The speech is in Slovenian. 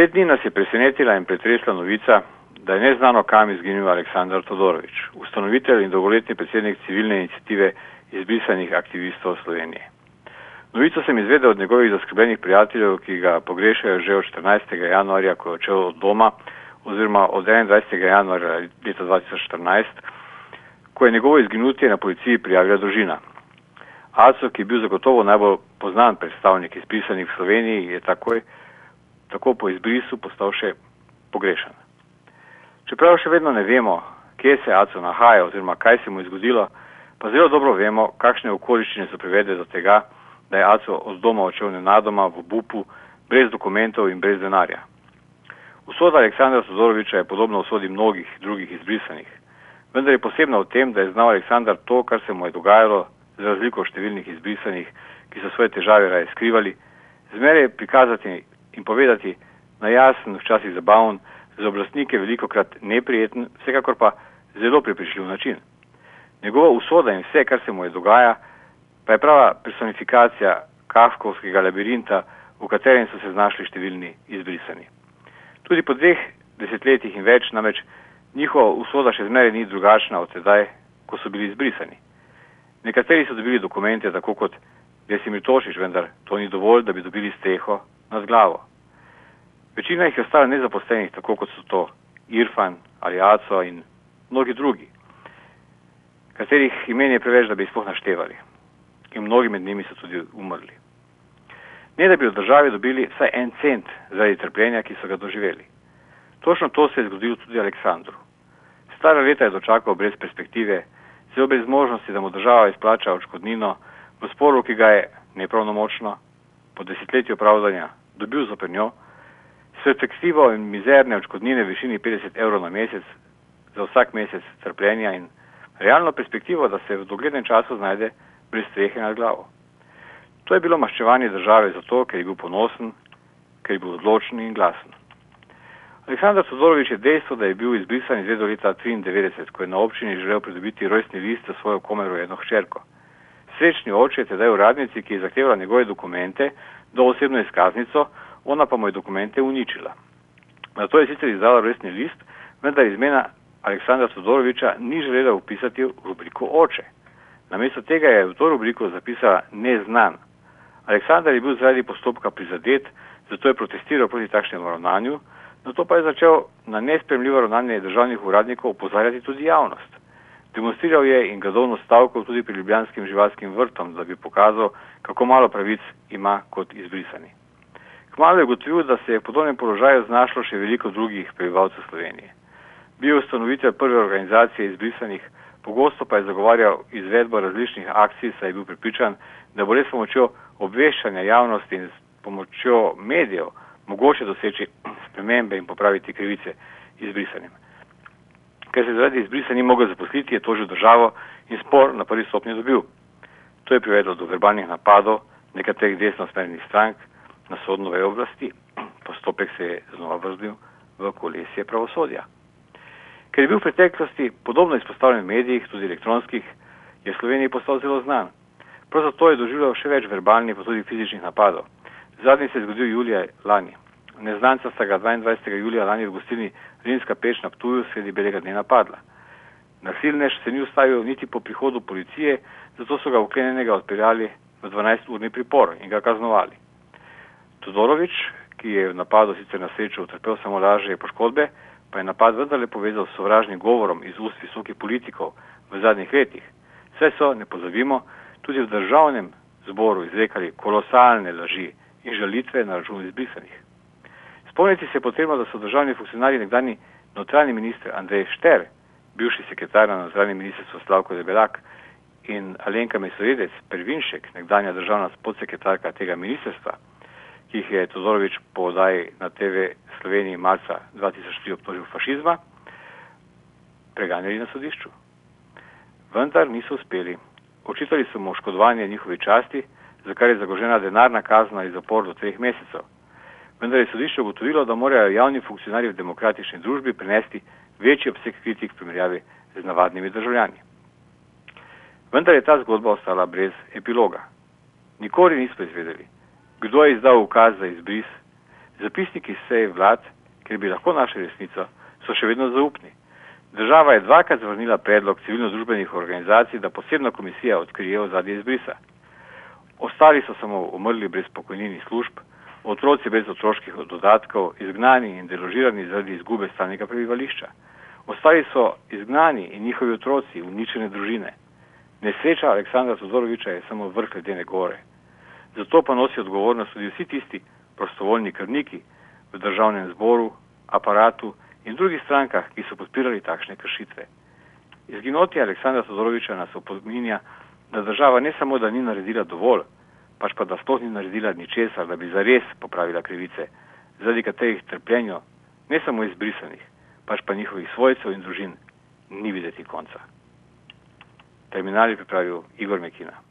Te dni nas je presenetila in pretresla novica, da je neznano kam izginil Aleksandar Todorovič, ustanovitelj in dolgoletni predsednik civilne inicijative izbrisanih aktivistov Slovenije. Novico sem izvedel od njegovih zaskrbljenih prijateljev, ki ga pogrešajo že od 14. januarja, ko je odšel od doma, oziroma od 21. januarja leta 2014, ko je njegovo izginutje na policiji prijavila družina. Aco, ki je bil zagotovo najbolj poznan predstavnik izbrisanih v Sloveniji, je takoj, tako po izbrisu postal še pogrešan. Čeprav še vedno ne vemo, kje se Aco nahaja oziroma kaj se mu je zgodilo, pa zelo dobro vemo, kakšne okoliščine so privedle do tega, da je Aco od doma odšel nenadoma v bupu, brez dokumentov in brez denarja. Usoda Aleksandra Sodoroviča je podobna usodi mnogih drugih izbrisanih, vendar je posebna v tem, da je znal Aleksandar to, kar se mu je dogajalo, za razliko od številnih izbrisanih, ki so svoje težave raje skrivali, zmeraj prikazati in povedati na jasen, včasih zabaven, za oblastnike veliko krat neprijeten, vsekakor pa zelo prepričljiv način. Njegova usoda in vse, kar se mu je dogaja, pa je prava personifikacija kafkovskega labirinta, v katerem so se znašli številni izbrisani. Tudi po dveh desetletjih in več namreč njihova usoda še zmeraj ni drugačna od sedaj, ko so bili izbrisani. Nekateri so dobili dokumente tako kot Desimir Tošič, vendar to ni dovolj, da bi dobili streho nad glavo. Večina jih je ostala nezaposlenih, tako kot so to Irfan ali Aco in mnogi drugi, katerih imen je preveč, da bi jih sploh naštevali. In mnogi med njimi so tudi umrli. Ne da bi od države dobili vsaj en cent zaradi trpljenja, ki so ga doživeli. Točno to se je zgodilo tudi Aleksandru. Stara leta je dočakal brez perspektive, zelo brez možnosti, da mu država izplača odškodnino v sporu, ki ga je nepravnomočno po desetletju pravdanja dobil zoper njo, s perspektivo in mizerne odškodnine v višini 50 evrov na mesec za vsak mesec trpljenja in realno perspektivo, da se v doglednem času znajde brez strehe nad glavo. To je bilo maščevanje države zato, ker je bil ponosen, ker je bil odločen in glasen. Aleksandar Sodorovič je dejstvo, da je bil izbrisan izvedel leta 1993, ko je na občini želel pridobiti rojstni list za svojo komero eno hčerko. Srečni oče je tedaj uradnici, ki je zahtevala njegove dokumente, do osebno izkaznico, ona pa mu je dokumente uničila. Na to je sicer izdala rojstni list, vendar izmena Aleksandra Sodoroviča ni želela upisati v rubriko oče. Namesto tega je v to rubriko zapisala neznan. Aleksandar je bil zaradi postopka prizadet, zato je protestiral proti takšnemu ravnanju, na to pa je začel na nespremljivo ravnanje državnih uradnikov upozarjati tudi javnost. Demonstriral je in gradovno stavko tudi pri ljubljanskim živalskim vrtom, da bi pokazal, kako malo pravic ima kot izbrisani. Kmalo je ugotovil, da se je v podobnem položaju znašlo še veliko drugih prebivalcev Slovenije. Bil je ustanovitelj prve organizacije izbrisanih, pogosto pa je zagovarjal izvedbo različnih akcij, saj je bil pripričan, da bo le s pomočjo obveščanja javnosti in s pomočjo medijev mogoče doseči spremembe in popraviti krivice izbrisanim. Ker se zaradi izbrisa ni mogel zaposliti, je tožil državo in spor na prvi stopnji dobil. To je privedlo do verbalnih napadov nekaterih desnosmernih strank na sodno vejo oblasti. Postopek se je znova vrzbil v kolesje pravosodja. Ker je bil v preteklosti podobno izpostavljen v medijih, tudi elektronskih, je v Sloveniji postal zelo znan. Prav zato je doživljal še več verbalnih, pa tudi fizičnih napadov. Zadnji se je zgodil julija lani. Neznanca sta ga 22. julija lani v gostilni Rimska peč na Ptuju sredi belega dne napadla. Nasilnež se ni ustavil niti po prihodu policije, zato so ga uklenjenega odpeljali v 12-urni pripor in ga kaznovali. Todorovič, ki je v napadu sicer na srečo utrpel samo lažje poškodbe, pa je napad vendarle povezal s sovražnim govorom iz ust visokih politikov v zadnjih letih. Vse so, ne pozabimo, tudi v državnem zboru izrekali kolosalne laži in žalitve na račun izbrisanih. Spomniti se je potrebno, da so državni funkcionarji nekdani notranji minister Andrej Šter, bivši sekretar na notranjem ministrstvu Slavko Debelak in Alenka Mesojedec Pervinšek, nekdanja državna podsekretarka tega ministrstva, ki jih je Todorovič po oddaji na TV Sloveniji marca 2003 obtožil fašizma, preganjali na sodišču. Vendar niso uspeli. Očitali so mu oškodovanje njihove časti, za kar je zagožena denarna kazna in zapor do treh mesecev vendar je sodišče ugotovilo, da morajo javni funkcionarji v demokratični družbi prenesti večji obseg kritik v primerjavi z navadnimi državljani. Vendar je ta zgodba ostala brez epiloga. Nikoli nismo izvedeli, kdo je izdal ukaz za izbris, Zapisniki sej vlad, ker bi lahko našli resnico, so še vedno zaupni. Država je dvakrat zavrnila predlog civilno-družbenih organizacij, da posebna komisija odkrije ozadje izbrisa. Ostali so samo umrli brez pokojnini služb, otroci brez otroških dodatkov, izgnani in deložirani zaradi izgube stalnega prebivališča. Ostali so izgnani in njihovi otroci, uničene družine. Nesreča Aleksandra Todoroviča je samo vrh ledene gore. Zato pa nosi odgovornost tudi vsi tisti prostovoljni krvniki v državnem zboru, aparatu in drugih strankah, ki so podpirali takšne kršitve. Izginoti Aleksandra Todoroviča nas opominja, da država ne samo, da ni naredila dovolj, pač pa da sploh ni naredila ničesar, da bi zares popravila krivice, zaradi katerih trpljenju, ne samo izbrisanih, pač pa njihovih svojcev in družin, ni videti konca. Terminal je pripravil Igor Mekina.